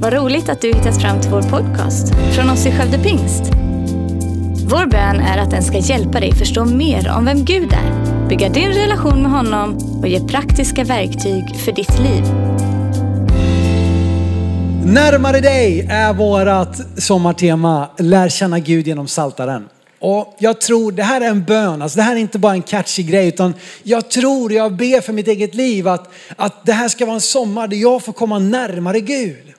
Vad roligt att du hittat fram till vår podcast från oss i Skövde Pingst. Vår bön är att den ska hjälpa dig förstå mer om vem Gud är, bygga din relation med honom och ge praktiska verktyg för ditt liv. Närmare dig är vårt sommartema, lär känna Gud genom saltaren. Och jag tror, det här är en bön, alltså det här är inte bara en catchy grej, utan jag tror, jag ber för mitt eget liv att, att det här ska vara en sommar där jag får komma närmare Gud.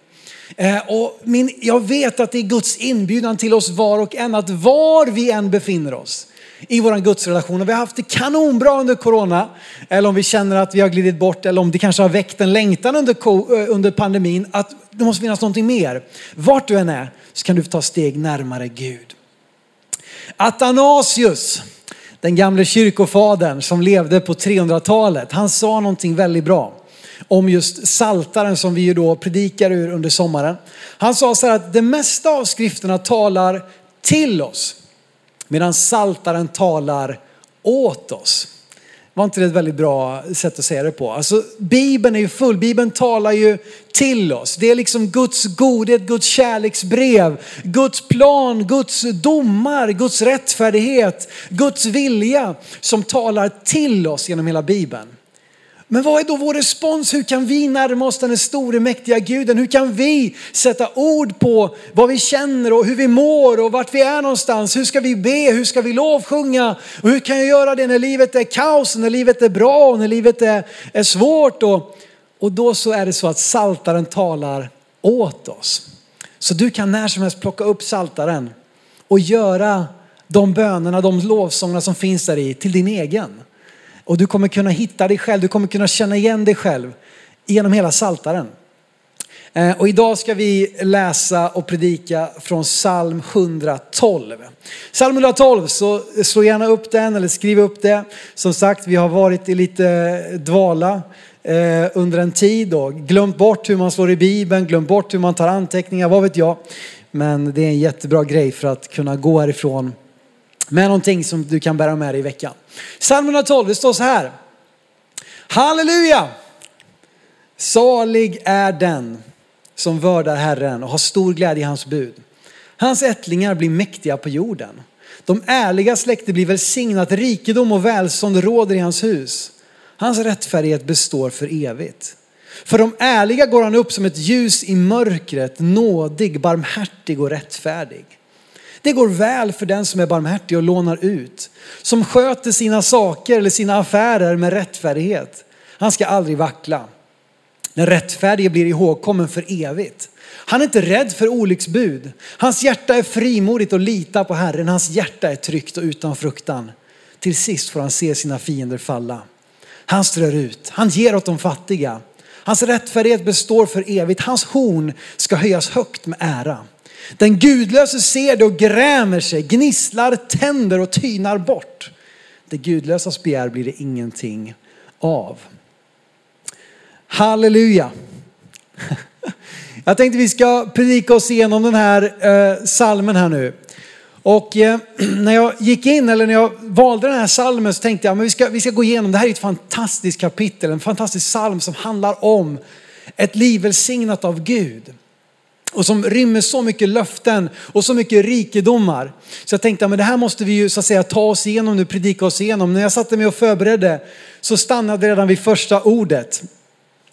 Eh, och min, jag vet att det är Guds inbjudan till oss var och en, att var vi än befinner oss i vår gudsrelation. Och vi har haft det kanonbra under corona, eller om vi känner att vi har glidit bort, eller om det kanske har väckt en längtan under, eh, under pandemin, att det måste finnas någonting mer. Vart du än är så kan du ta steg närmare Gud. Athanasius, den gamle kyrkofadern som levde på 300-talet, han sa någonting väldigt bra om just saltaren som vi ju då predikar ur under sommaren. Han sa så här att det mesta av skrifterna talar till oss medan saltaren talar åt oss. Var inte det ett väldigt bra sätt att säga det på? Alltså Bibeln är ju full, Bibeln talar ju till oss. Det är liksom Guds godhet, Guds kärleksbrev, Guds plan, Guds domar, Guds rättfärdighet, Guds vilja som talar till oss genom hela Bibeln. Men vad är då vår respons? Hur kan vi närma oss den store mäktiga guden? Hur kan vi sätta ord på vad vi känner och hur vi mår och vart vi är någonstans? Hur ska vi be? Hur ska vi lovsjunga? Och hur kan jag göra det när livet är kaos, när livet är bra och när livet är, är svårt? Och, och då så är det så att saltaren talar åt oss. Så du kan när som helst plocka upp saltaren och göra de bönerna, de lovsångerna som finns där i till din egen. Och du kommer kunna hitta dig själv, du kommer kunna känna igen dig själv genom hela saltaren. Eh, och idag ska vi läsa och predika från psalm 112. Psalm 112, så slå gärna upp den eller skriv upp det. Som sagt, vi har varit i lite dvala eh, under en tid och glömt bort hur man slår i Bibeln, glömt bort hur man tar anteckningar, vad vet jag. Men det är en jättebra grej för att kunna gå härifrån med någonting som du kan bära med dig i veckan. Psalm 112, det står så här. Halleluja! Salig är den som vördar Herren och har stor glädje i hans bud. Hans ättlingar blir mäktiga på jorden. De ärliga släkter blir välsignat, rikedom och välstånd råder i hans hus. Hans rättfärdighet består för evigt. För de ärliga går han upp som ett ljus i mörkret, nådig, barmhärtig och rättfärdig. Det går väl för den som är barmhärtig och lånar ut. Som sköter sina saker eller sina affärer med rättfärdighet. Han ska aldrig vackla. Den rättfärdige blir ihågkommen för evigt. Han är inte rädd för olycksbud. Hans hjärta är frimodigt och litar på Herren. Hans hjärta är tryggt och utan fruktan. Till sist får han se sina fiender falla. Han strör ut, han ger åt de fattiga. Hans rättfärdighet består för evigt. Hans horn ska höjas högt med ära. Den gudlöse ser det och grämer sig, gnisslar tänder och tynar bort. Det gudlösas begär blir det ingenting av. Halleluja. Jag tänkte vi ska predika oss igenom den här eh, salmen här nu. Och eh, när jag gick in, eller när jag valde den här salmen så tänkte jag att vi ska, vi ska gå igenom, det här är ett fantastiskt kapitel, en fantastisk salm som handlar om ett liv välsignat av Gud och som rymmer så mycket löften och så mycket rikedomar. Så jag tänkte att det här måste vi ju så att säga ta oss igenom nu, predika oss igenom. När jag satte mig och förberedde så stannade redan vid första ordet.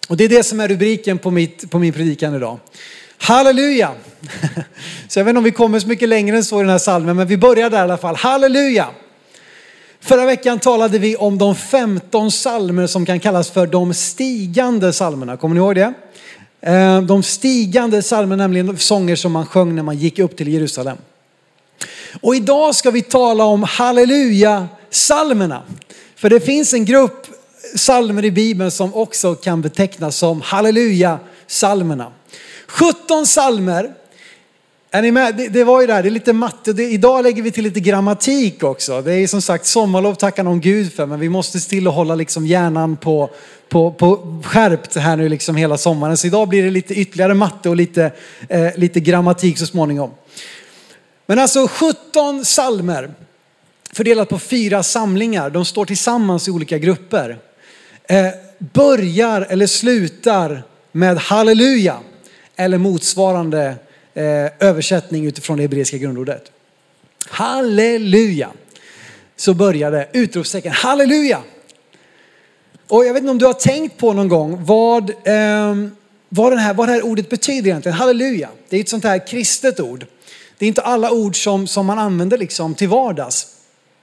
Och det är det som är rubriken på, mitt, på min predikan idag. Halleluja! Så jag vet inte om vi kommer så mycket längre än så i den här salmen, men vi börjar där i alla fall. Halleluja! Förra veckan talade vi om de 15 salmer som kan kallas för de stigande salmerna. Kommer ni ihåg det? Eh, de stigande psalmerna, nämligen sånger som man sjöng när man gick upp till Jerusalem. Och idag ska vi tala om halleluja psalmerna. För det finns en grupp psalmer i Bibeln som också kan betecknas som halleluja psalmerna. 17 psalmer. Är ni med? Det, det, var ju det här, det är lite matte. Det, idag lägger vi till lite grammatik också. Det är som sagt sommarlov tackar någon Gud för, men vi måste se till att hålla liksom hjärnan på, på, på skärpt här nu liksom hela sommaren. Så idag blir det lite ytterligare matte och lite, eh, lite grammatik så småningom. Men alltså 17 salmer fördelat på fyra samlingar. De står tillsammans i olika grupper. Eh, börjar eller slutar med halleluja eller motsvarande Eh, översättning utifrån det hebreiska grundordet. Halleluja! Så började utropstecken halleluja. Och jag vet inte om du har tänkt på någon gång vad, eh, vad, den här, vad det här ordet betyder egentligen. Halleluja. Det är ett sånt här kristet ord. Det är inte alla ord som, som man använder liksom till vardags.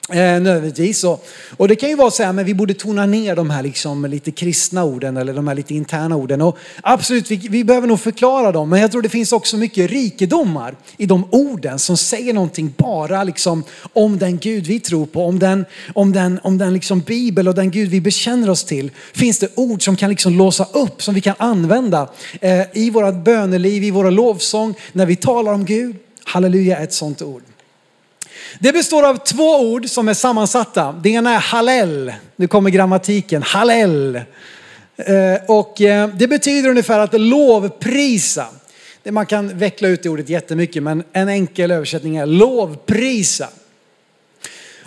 Eh, nödvändigtvis. Och, och det kan ju vara så här, men vi borde tona ner de här liksom lite kristna orden eller de här lite interna orden. Och absolut, vi, vi behöver nog förklara dem, men jag tror det finns också mycket rikedomar i de orden som säger någonting bara liksom om den Gud vi tror på, om den, om den, om den liksom bibel och den Gud vi bekänner oss till. Finns det ord som kan liksom låsa upp, som vi kan använda eh, i vårt böneliv, i våra lovsång, när vi talar om Gud. Halleluja är ett sånt ord. Det består av två ord som är sammansatta. Det ena är halel. Nu kommer grammatiken. Halel. Eh, och eh, det betyder ungefär att lovprisa. Man kan veckla ut det ordet jättemycket men en enkel översättning är lovprisa.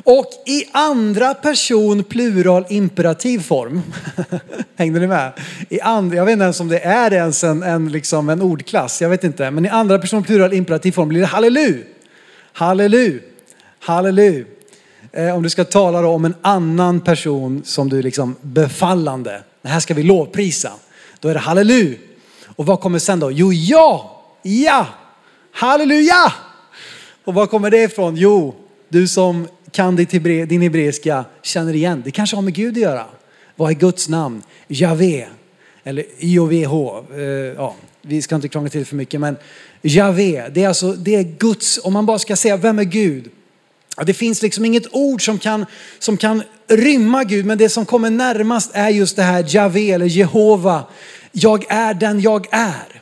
Och i andra person plural imperativ form. Hängde ni med? I and, jag vet inte ens om det är ens en, en, liksom en ordklass, jag vet inte. Men i andra person plural imperativ form blir det hallelu. Hallelu. Halleluja! Eh, om du ska tala om en annan person som du liksom befallande. Det här ska vi lovprisa. Då är det halleluja. Och vad kommer sen då? Jo, ja, ja, halleluja. Och var kommer det ifrån? Jo, du som kan din hebreiska känner igen. Det kanske har med Gud att göra. Vad är Guds namn? Javé. Eller IOVH. Eh, ja, vi ska inte krångla till för mycket men Javé, det är alltså det är Guds, om man bara ska säga vem är Gud? Det finns liksom inget ord som kan, som kan rymma Gud, men det som kommer närmast är just det här Javé eller Jehova. Jag är den jag är.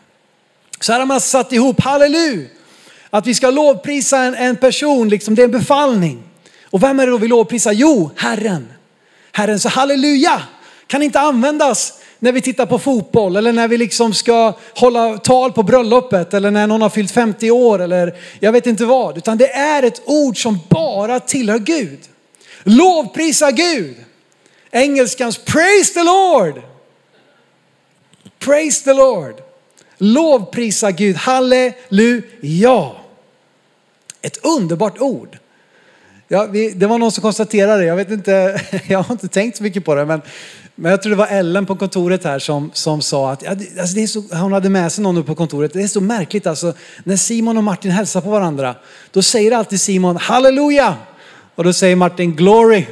Så här har man satt ihop, halleluja, att vi ska lovprisa en, en person, liksom, det är en befallning. Och vem är det då vi lovprisar? Jo, Herren. Herren, så halleluja kan inte användas när vi tittar på fotboll eller när vi liksom ska hålla tal på bröllopet eller när någon har fyllt 50 år eller jag vet inte vad. Utan det är ett ord som bara tillhör Gud. Lovprisa Gud. Engelskans praise the Lord. Praise the Lord. Lovprisa Gud. Halleluja. Ett underbart ord. Ja, vi, det var någon som konstaterade det. Jag vet inte, jag har inte tänkt så mycket på det, men men jag tror det var Ellen på kontoret här som, som sa att ja, alltså det är så, hon hade med sig någon på kontoret. Det är så märkligt alltså. När Simon och Martin hälsar på varandra, då säger alltid Simon halleluja. Och då säger Martin glory.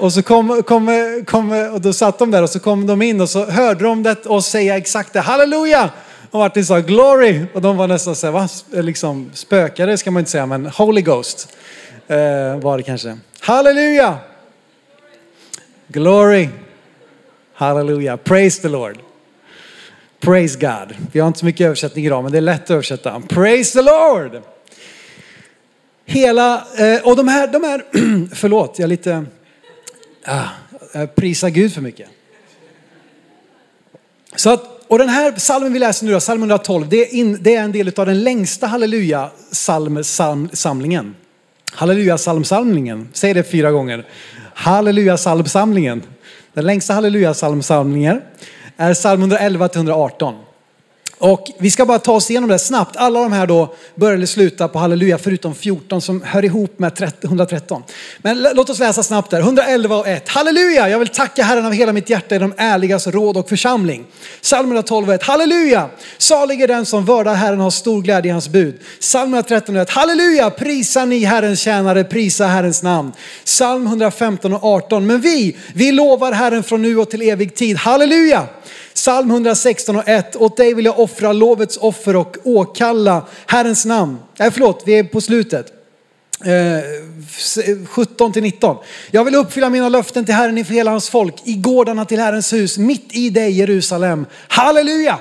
Och så kom, kom, kom, och då satt de där och så kom de in och så hörde de det och säga exakt det. Halleluja! Och Martin sa glory. Och de var nästan så här, va? Liksom spökare ska man inte säga, men Holy Ghost eh, var det kanske. Halleluja! Glory. Halleluja. Praise the Lord. Praise God. Vi har inte så mycket översättning idag, men det är lätt att översätta. Praise the Lord. Hela, eh, och de här, de här förlåt, jag är lite, ah, jag prisar Gud för mycket. Så att, och den här salmen vi läser nu då, psalm 112, det är, in, det är en del av den längsta halleluja psalm, psalm, samlingen. Halleluja psalmsamlingen, säg det fyra gånger. Halleluja psalmsamlingen. Den längsta halleluja psalmsamlingen är psalm 111 till 118. Och vi ska bara ta oss igenom det snabbt. Alla de här då börjar eller slutar på halleluja förutom 14 som hör ihop med 113. Men låt oss läsa snabbt där. 111 och 1. Halleluja! Jag vill tacka Herren av hela mitt hjärta i de ärligas råd och församling. Psalm 112 och 1. Halleluja! Salig är den som vördar Herren och har stor glädje i hans bud. Psalm 113 och 1. Halleluja! Prisa ni Herrens tjänare, prisa Herrens namn. Psalm 115 och 18. Men vi, vi lovar Herren från nu och till evig tid. Halleluja! Psalm 116 och 1. Åt dig vill jag offra lovets offer och åkalla Herrens namn. Nej, förlåt, vi är på slutet. Eh, 17 till 19. Jag vill uppfylla mina löften till Herren inför hela hans folk, i gårdarna till Herrens hus, mitt i dig Jerusalem. Halleluja!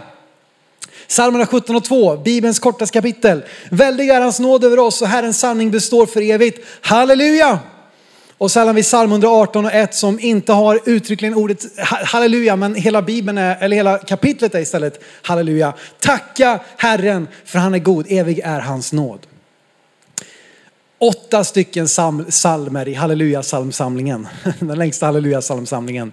Psalmerna 17 och 2, Bibelns kortaste kapitel. Väldig är hans nåd över oss och Herrens sanning består för evigt. Halleluja! Och sällan vid vi psalm 118 och 1 som inte har uttryckligen ordet halleluja, men hela bibeln är, eller hela kapitlet är istället halleluja. Tacka Herren för han är god, evig är hans nåd. Åtta stycken psalmer i halleluja psalmsamlingen. Den längsta halleluja psalmsamlingen.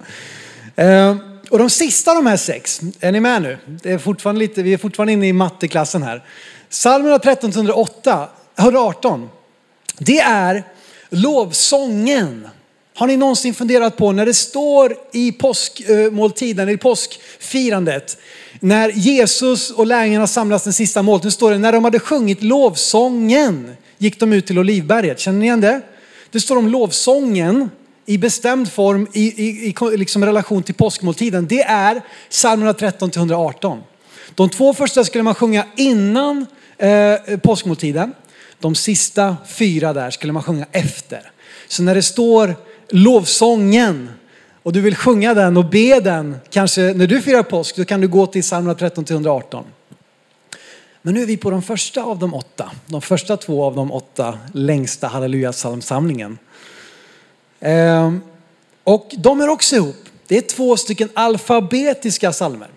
Eh, och de sista av de här sex, är ni med nu? Det är fortfarande lite, vi är fortfarande inne i matteklassen här. Psalm 13 108, 118, det är lovsången. Har ni någonsin funderat på när det står i påskmåltiden, eh, i påskfirandet, när Jesus och lärjungarna samlas den sista måltiden, står det när de hade sjungit lovsången gick de ut till Olivberget. Känner ni igen det? Det står om lovsången i bestämd form i, i, i liksom relation till påskmåltiden. Det är psalmerna 13 till 118. De två första skulle man sjunga innan eh, påskmåltiden. De sista fyra där skulle man sjunga efter. Så när det står lovsången och du vill sjunga den och be den, kanske när du firar påsk, då kan du gå till psalmerna 13 till 118. Men nu är vi på de första av de åtta, de första två av de åtta längsta halleluja-psalmsamlingen. Ehm, och de är också ihop. Det är två stycken alfabetiska psalmer.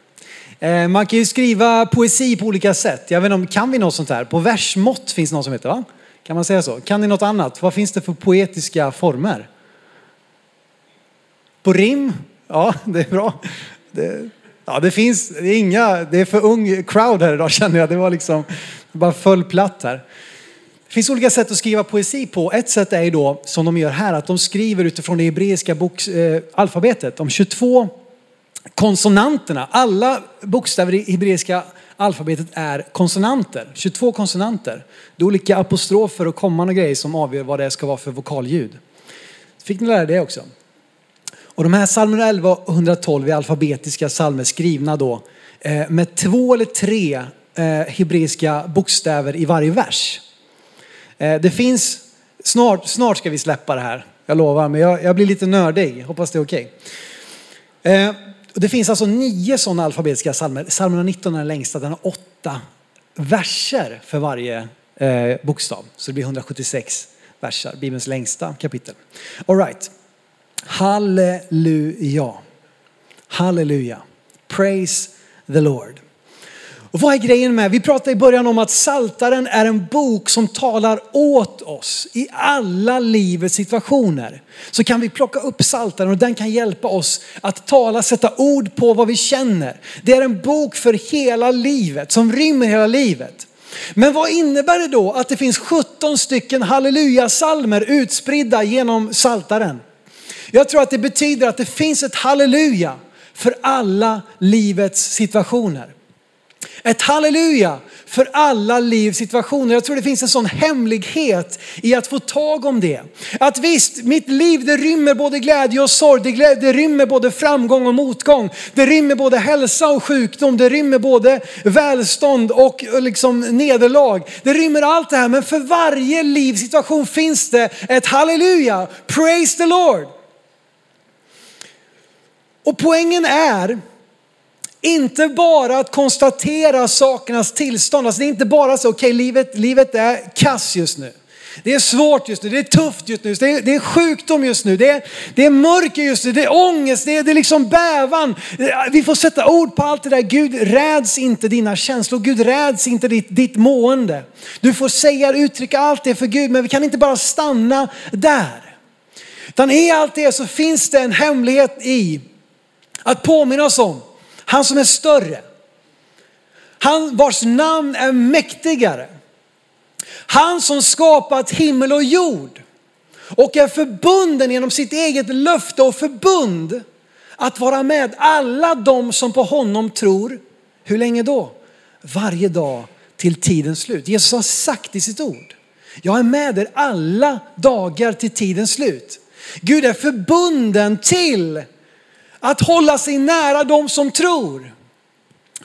Eh, man kan ju skriva poesi på olika sätt. Jag vet inte kan vi något sånt här? På versmått finns det något som heter va? Kan man säga så? Kan ni något annat? Vad finns det för poetiska former? På rim? Ja, det är bra. Det, ja, det finns det är inga, det är för ung crowd här idag känner jag. Det var liksom, det bara föll platt här. Det finns olika sätt att skriva poesi på. Ett sätt är ju då, som de gör här, att de skriver utifrån det hebreiska boks, eh, alfabetet. De 22 konsonanterna, alla bokstäver i hebreiska alfabetet är konsonanter. 22 konsonanter. Det är olika apostrofer och komman och grejer som avgör vad det ska vara för vokalljud. Fick ni lära det också? Och de här psalmerna 11 och 112 är alfabetiska psalmer skrivna då eh, med två eller tre eh, hebreiska bokstäver i varje vers. Eh, det finns, snart, snart ska vi släppa det här, jag lovar, men jag, jag blir lite nördig, hoppas det är okej. Okay. Det finns alltså nio sådana alfabetiska psalmer. Psalm 19 är den längsta, den har åtta verser för varje eh, bokstav. Så det blir 176 verser, Bibelns längsta kapitel. All right. Halleluja. Halleluja. Praise the Lord. Och vad är grejen med, vi pratade i början om att Saltaren är en bok som talar åt oss i alla livets situationer. Så kan vi plocka upp Saltaren och den kan hjälpa oss att tala, sätta ord på vad vi känner. Det är en bok för hela livet, som rymmer hela livet. Men vad innebär det då att det finns 17 stycken halleluja-salmer utspridda genom Saltaren? Jag tror att det betyder att det finns ett halleluja för alla livets situationer. Ett halleluja för alla livs situationer. Jag tror det finns en sån hemlighet i att få tag om det. Att visst, mitt liv det rymmer både glädje och sorg. Det, det rymmer både framgång och motgång. Det rymmer både hälsa och sjukdom. Det rymmer både välstånd och eh, liksom nederlag. Det rymmer allt det här. Men för varje livssituation finns det ett halleluja. Praise the Lord. Och poängen är inte bara att konstatera sakernas tillstånd. Alltså det är inte bara så, okej okay, livet, livet är kass just nu. Det är svårt just nu, det är tufft just nu, det är, det är sjukdom just nu, det är, det är mörker just nu, det är ångest, det är, det är liksom bävan. Vi får sätta ord på allt det där. Gud räds inte dina känslor, Gud räds inte ditt, ditt mående. Du får säga, och uttrycka allt det för Gud, men vi kan inte bara stanna där. Utan i allt det så finns det en hemlighet i att påminna oss om han som är större. Han vars namn är mäktigare. Han som skapat himmel och jord och är förbunden genom sitt eget löfte och förbund att vara med alla de som på honom tror. Hur länge då? Varje dag till tidens slut. Jesus har sagt i sitt ord. Jag är med er alla dagar till tidens slut. Gud är förbunden till att hålla sig nära de som tror.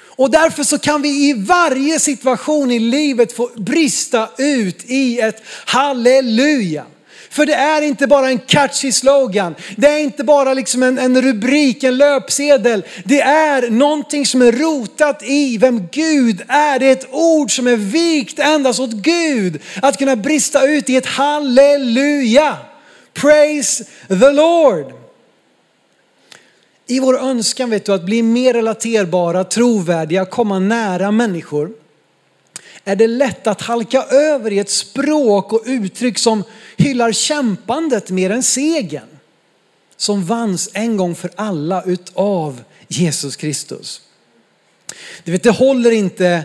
Och därför så kan vi i varje situation i livet få brista ut i ett halleluja. För det är inte bara en catchy slogan. Det är inte bara liksom en, en rubrik, en löpsedel. Det är någonting som är rotat i vem Gud är. Det är ett ord som är vikt endast åt Gud. Att kunna brista ut i ett halleluja. Praise the Lord i vår önskan vet du, att bli mer relaterbara, trovärdiga, komma nära människor är det lätt att halka över i ett språk och uttryck som hyllar kämpandet mer än segern. som vanns en gång för alla utav Jesus Kristus. Du vet, det håller inte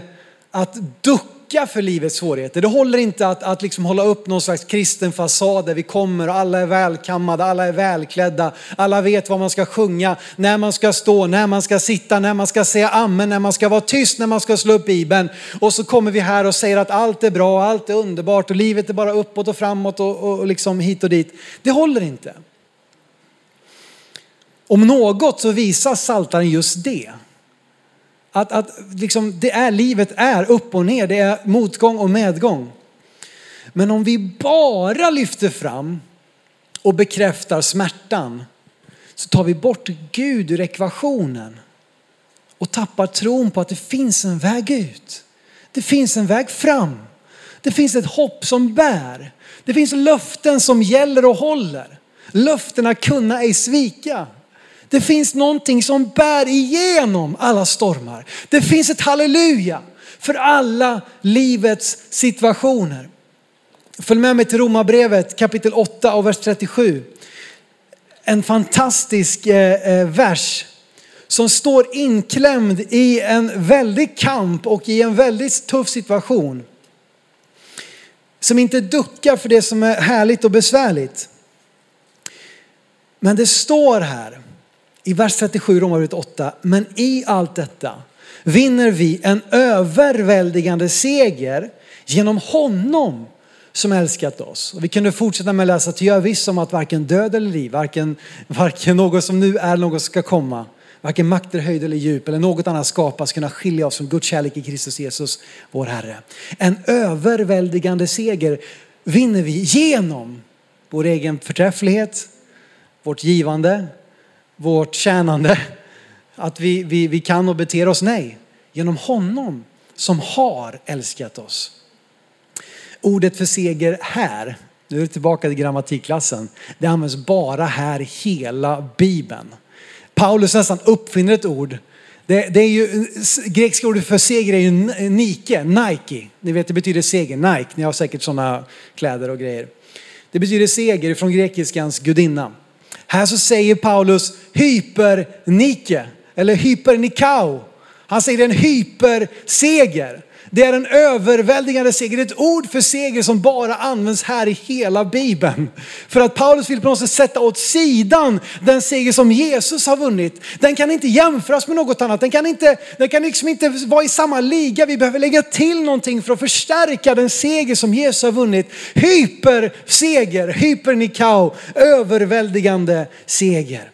att ducka för livets svårigheter. Det håller inte att, att liksom hålla upp någon slags kristen fasad där vi kommer och alla är välkammade, alla är välklädda, alla vet vad man ska sjunga, när man ska stå, när man ska sitta, när man ska säga amen, när man ska vara tyst, när man ska slå upp bibeln. Och så kommer vi här och säger att allt är bra, allt är underbart och livet är bara uppåt och framåt och, och, och liksom hit och dit. Det håller inte. Om något så visar saltaren just det. Att, att liksom, det är, livet är upp och ner, det är motgång och medgång. Men om vi bara lyfter fram och bekräftar smärtan så tar vi bort Gud ur ekvationen och tappar tron på att det finns en väg ut. Det finns en väg fram. Det finns ett hopp som bär. Det finns löften som gäller och håller. Löftena kunna ej svika. Det finns någonting som bär igenom alla stormar. Det finns ett halleluja för alla livets situationer. Följ med mig till Romarbrevet kapitel 8 och vers 37. En fantastisk eh, eh, vers som står inklämd i en väldig kamp och i en väldigt tuff situation. Som inte duckar för det som är härligt och besvärligt. Men det står här i vers 37 Romarbrevet 8, men i allt detta vinner vi en överväldigande seger genom honom som älskat oss. Och vi kunde fortsätta med att läsa, till jag är viss om att varken död eller liv, varken, varken något som nu är, något som ska komma, varken makter, höjd eller djup eller något annat skapas kunna skilja oss från Guds kärlek i Kristus Jesus, vår Herre. En överväldigande seger vinner vi genom vår egen förträfflighet, vårt givande, vårt tjänande, att vi, vi, vi kan och beter oss nej. Genom honom som har älskat oss. Ordet för seger här, nu är det tillbaka till grammatikklassen, det används bara här i hela Bibeln. Paulus nästan uppfinner ett ord. Det, det är ju, grekiska ordet för seger är ju Nike, Nike. Ni vet det betyder seger, Nike. Ni har säkert sådana kläder och grejer. Det betyder seger från grekiskans gudinna. Här så säger Paulus hypernike eller hypernikao. Han säger en hyperseger. Det är en överväldigande seger. Det är ett ord för seger som bara används här i hela Bibeln. För att Paulus vill på något sätt sätta åt sidan den seger som Jesus har vunnit. Den kan inte jämföras med något annat. Den kan, inte, den kan liksom inte vara i samma liga. Vi behöver lägga till någonting för att förstärka den seger som Jesus har vunnit. Hyperseger, hypernikao, överväldigande seger.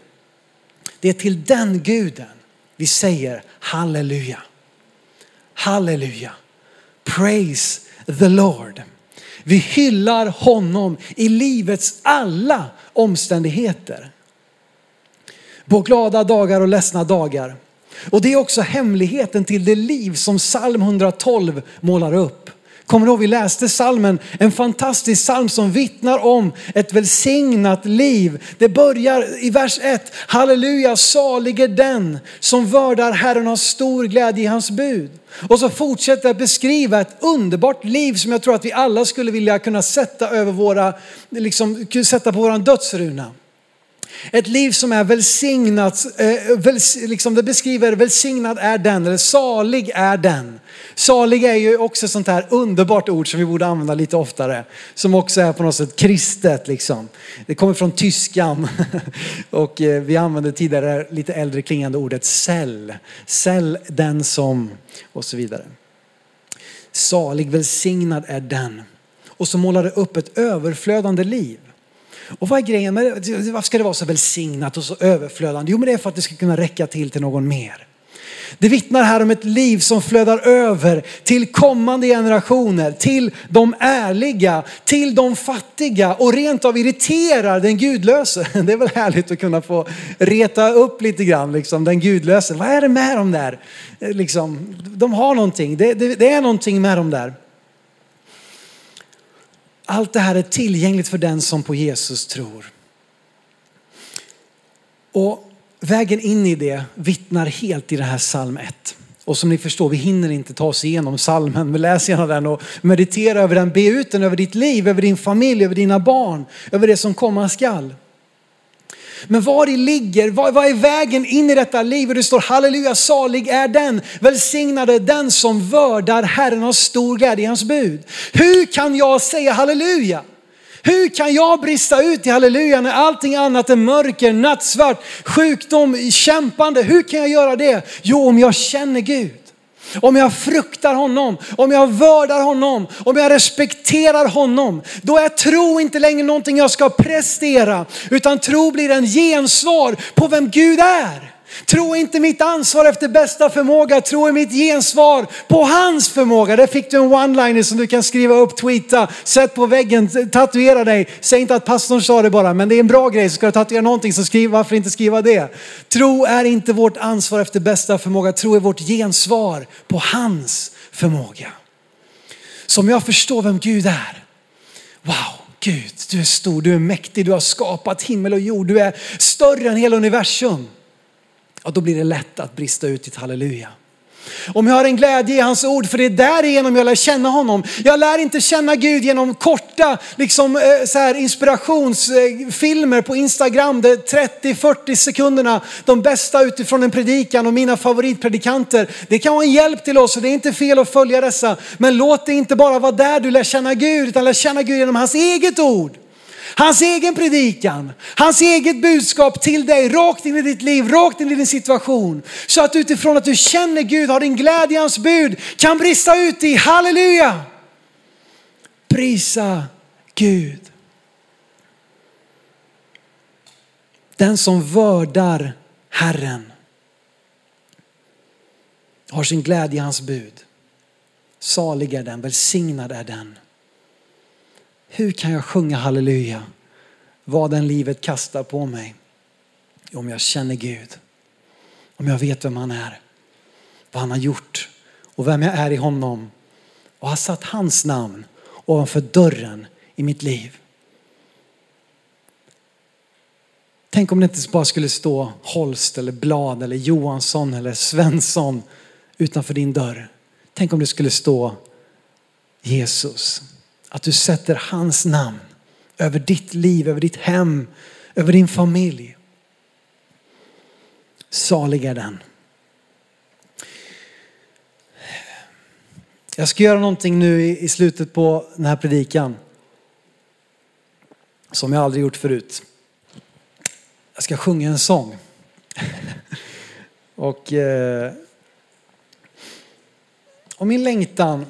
Det är till den guden vi säger halleluja. Halleluja. Praise the Lord. Vi hyllar honom i livets alla omständigheter. På glada dagar och ledsna dagar. Och det är också hemligheten till det liv som psalm 112 målar upp. Kommer du ihåg, vi läste salmen, en fantastisk psalm som vittnar om ett välsignat liv. Det börjar i vers 1, halleluja, salig är den som vördar Herren har stor glädje i hans bud. Och så fortsätter att beskriva ett underbart liv som jag tror att vi alla skulle vilja kunna sätta över våra, liksom sätta på våran dödsruna. Ett liv som är välsignat, eh, väls, liksom det beskriver välsignad är den, eller salig är den. Salig är ju också ett sånt här underbart ord som vi borde använda lite oftare. Som också är på något sätt kristet liksom. Det kommer från tyskan och eh, vi använde tidigare lite äldre klingande ordet cell. Cell den som och så vidare. Salig, välsignad är den. Och så målar det upp ett överflödande liv. Och vad är grejen med det? Alltså, varför ska det vara så välsignat och så överflödande? Jo, men det är för att det ska kunna räcka till till någon mer. Det vittnar här om ett liv som flödar över till kommande generationer, till de ärliga, till de fattiga och rent av irriterar den gudlöse. Det är väl härligt att kunna få reta upp lite grann, liksom, den gudlöse. Vad är det med dem där? Eh, liksom, de har någonting, det, det, det är någonting med dem där. Allt det här är tillgängligt för den som på Jesus tror. Och vägen in i det vittnar helt i det här psalm 1. Och som ni förstår, vi hinner inte ta oss igenom salmen, men läs gärna den och meditera över den. Be ut den över ditt liv, över din familj, över dina barn, över det som komma skall. Men var det ligger, vad, vad är vägen in i detta liv? Och det står halleluja, salig är den, välsignad är den som vördar Herren har stor glädje i hans bud. Hur kan jag säga halleluja? Hur kan jag brista ut i halleluja när allting annat är mörker, nattsvart, sjukdom, kämpande? Hur kan jag göra det? Jo, om jag känner Gud. Om jag fruktar honom, om jag vördar honom, om jag respekterar honom. Då är tro inte längre någonting jag ska prestera, utan tro blir en gensvar på vem Gud är. Tro är inte mitt ansvar efter bästa förmåga, tro är mitt gensvar på hans förmåga. Där fick du en one-liner som du kan skriva upp, tweeta, sätt på väggen, tatuera dig. Säg inte att pastorn sa det bara, men det är en bra grej. Så ska du tatuera någonting så skriv, varför inte skriva det? Tro är inte vårt ansvar efter bästa förmåga, tro är vårt gensvar på hans förmåga. Så om jag förstår vem Gud är, wow, Gud, du är stor, du är mäktig, du har skapat himmel och jord, du är större än hela universum ja, då blir det lätt att brista ut i ett halleluja. Om jag har en glädje i hans ord, för det är därigenom jag lär känna honom. Jag lär inte känna Gud genom korta liksom, eh, så här, inspirationsfilmer på Instagram, de 30-40 sekunderna, de bästa utifrån en predikan och mina favoritpredikanter. Det kan vara en hjälp till oss och det är inte fel att följa dessa. Men låt det inte bara vara där du lär känna Gud, utan lär känna Gud genom hans eget ord. Hans egen predikan, hans eget budskap till dig, rakt in i ditt liv, rakt in i din situation. Så att utifrån att du känner Gud, har din glädje i hans bud, kan brista ut i halleluja. Prisa Gud. Den som vördar Herren har sin glädje i hans bud. Salig är den, välsignad är den. Hur kan jag sjunga halleluja? Vad den livet kastar på mig. Om jag känner Gud. Om jag vet vem han är. Vad han har gjort och vem jag är i honom. Och har satt hans namn ovanför dörren i mitt liv. Tänk om det inte bara skulle stå Holst eller Blad eller Johansson eller Svensson utanför din dörr. Tänk om det skulle stå Jesus. Att du sätter hans namn över ditt liv, över ditt hem, över din familj. Salig är den. Jag ska göra någonting nu i slutet på den här predikan. Som jag aldrig gjort förut. Jag ska sjunga en sång. Och, eh, och min längtan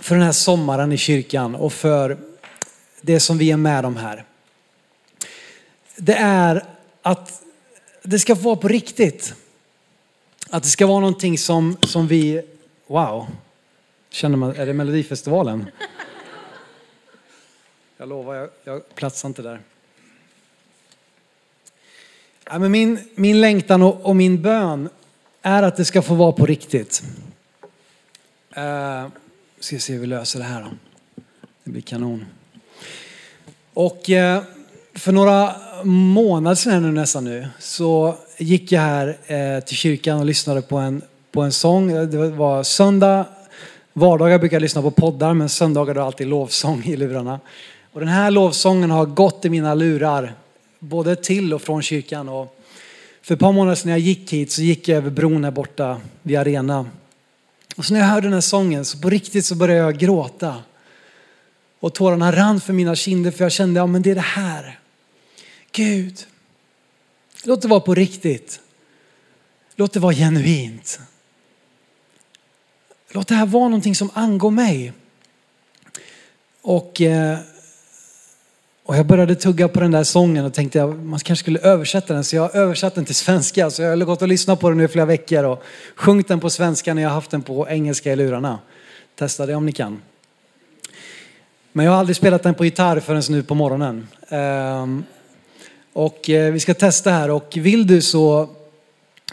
för den här sommaren i kyrkan och för det som vi är med om här. Det är att det ska vara på riktigt. Att det ska vara någonting som, som vi, wow, känner man, är det Melodifestivalen? Jag lovar, jag, jag platsar inte där. Ja, men min, min längtan och, och min bön är att det ska få vara på riktigt. Uh, ska se hur vi löser det här då. Det blir kanon. Och eh, för några månader sedan nu nästan nu så gick jag här eh, till kyrkan och lyssnade på en, på en sång. Det var söndag, vardagar brukar jag lyssna på poddar men söndagar är alltid lovsång i lurarna. Och den här lovsången har gått i mina lurar både till och från kyrkan. Och för ett par månader sedan när jag gick hit så gick jag över bron här borta vid arenan och så när jag hörde den här sången så på riktigt så började jag gråta. Och tårarna rann för mina kinder för jag kände, ja men det är det här. Gud, låt det vara på riktigt. Låt det vara genuint. Låt det här vara någonting som angår mig. Och eh, och jag började tugga på den där sången och tänkte att man kanske skulle översätta den. Så jag har översatt den till svenska. Så jag har gått och lyssnat på den nu i flera veckor och sjungit den på svenska när jag har haft den på engelska i lurarna. Testa det om ni kan. Men jag har aldrig spelat den på gitarr förrän nu på morgonen. Ehm, och eh, vi ska testa här och vill du så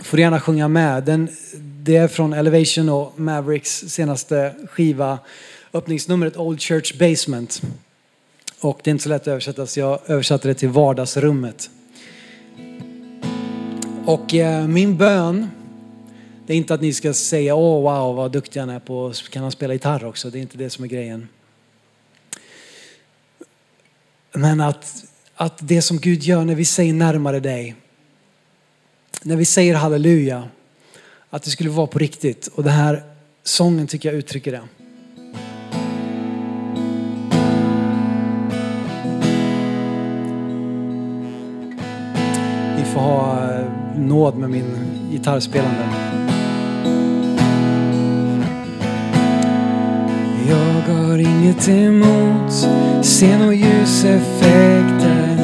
får du gärna sjunga med. Den, det är från Elevation och Mavericks senaste skiva. Öppningsnumret Old Church Basement. Och det är inte så lätt att översätta så jag översatte det till vardagsrummet. Och eh, min bön, det är inte att ni ska säga åh wow vad duktig han är på, kan han spela gitarr också? Det är inte det som är grejen. Men att, att det som Gud gör när vi säger närmare dig, när vi säger halleluja, att det skulle vara på riktigt. Och den här sången tycker jag uttrycker det. Vi får ha eh, nåd med min gitarrspelande. Jag har inget emot scen och ljuseffekter.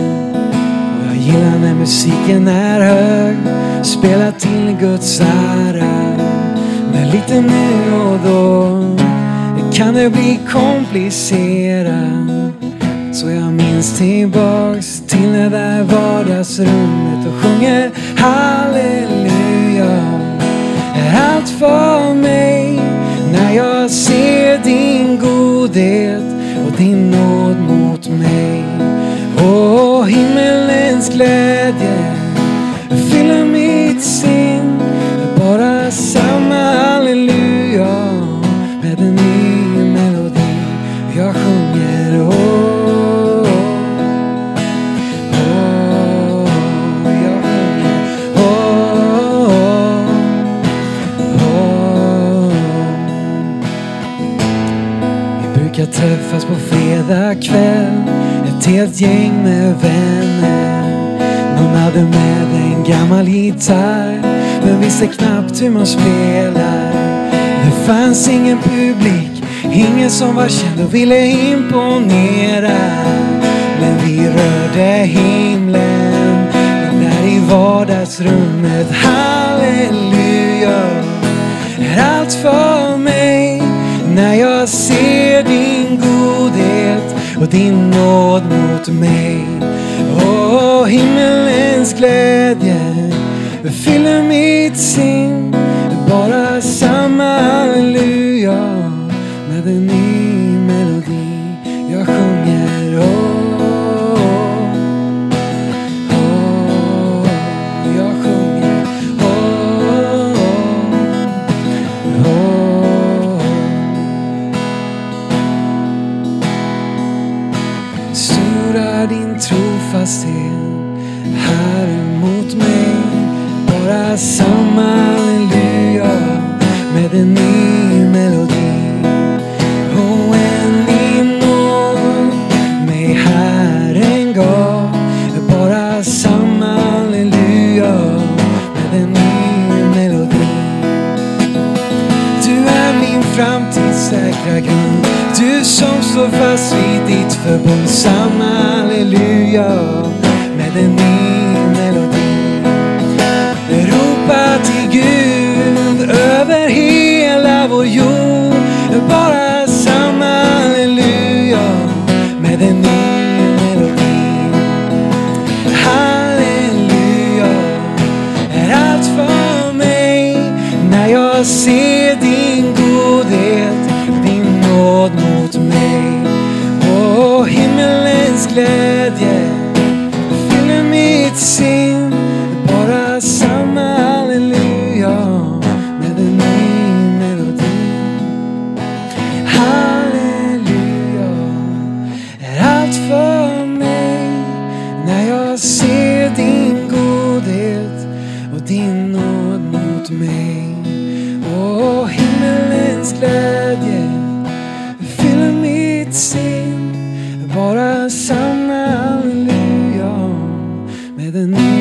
Och jag gillar när musiken är hög. Spela till Guds ära. Men lite nu och då kan det bli komplicerat. Så jag minns tillbaks till det där vardagsrummet och sjunger halleluja. Är allt för mig när jag ser din godhet och din nåd mot mig. Och himmelens glädje Ett gäng med vänner. Någon hade med en gammal gitarr Men visste knappt hur man spelar. Det fanns ingen publik Ingen som var känd och ville imponera. Men vi rörde himlen Där i vardagsrummet Halleluja är allt för mig. När jag ser din nåd mot mig. Åh, himmelens glädje fyller mig med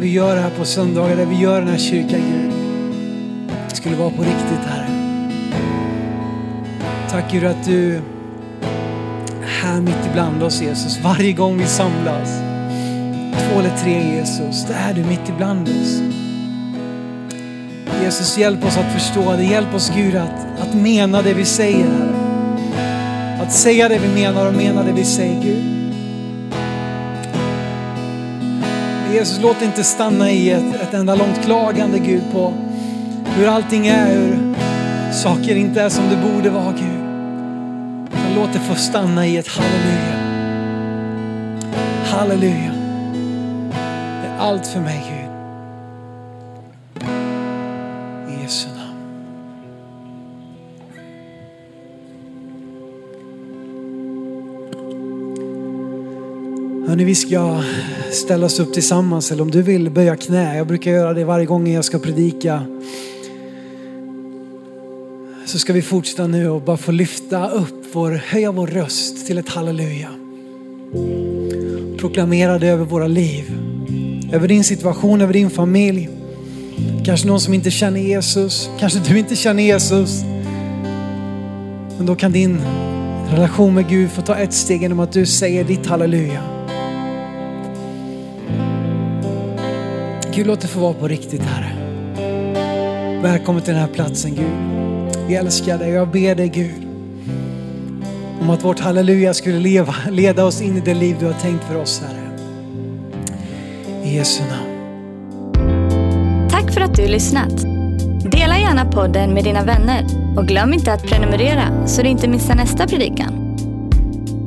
vi gör här på söndagar, det vi gör i den här kyrkan, Gud, skulle vara på riktigt, Herre. Tack Gud att du är här mitt ibland oss Jesus. Varje gång vi samlas. Två eller tre Jesus, där är du mitt ibland oss. Jesus hjälp oss att förstå det. Hjälp oss Gud att, att mena det vi säger Herre. Att säga det vi menar och mena det vi säger Gud. Jesus, låt det inte stanna i ett, ett enda långt klagande Gud på hur allting är, hur saker inte är som det borde vara Gud. Men låt det få stanna i ett halleluja. Halleluja. Det är allt för mig Gud. Hörni, vi ska ställa oss upp tillsammans eller om du vill böja knä. Jag brukar göra det varje gång jag ska predika. Så ska vi fortsätta nu och bara få lyfta upp vår, höja vår röst till ett halleluja. Proklamera det över våra liv. Över din situation, över din familj. Kanske någon som inte känner Jesus. Kanske du inte känner Jesus. Men då kan din relation med Gud få ta ett steg genom att du säger ditt halleluja. Gud, låt det få vara på riktigt Herre. Välkommen till den här platsen Gud. Vi älskar dig och jag ber dig Gud om att vårt halleluja skulle leva, leda oss in i det liv du har tänkt för oss Herre. I Jesu namn. Tack för att du lyssnat. Dela gärna podden med dina vänner och glöm inte att prenumerera så du inte missar nästa predikan.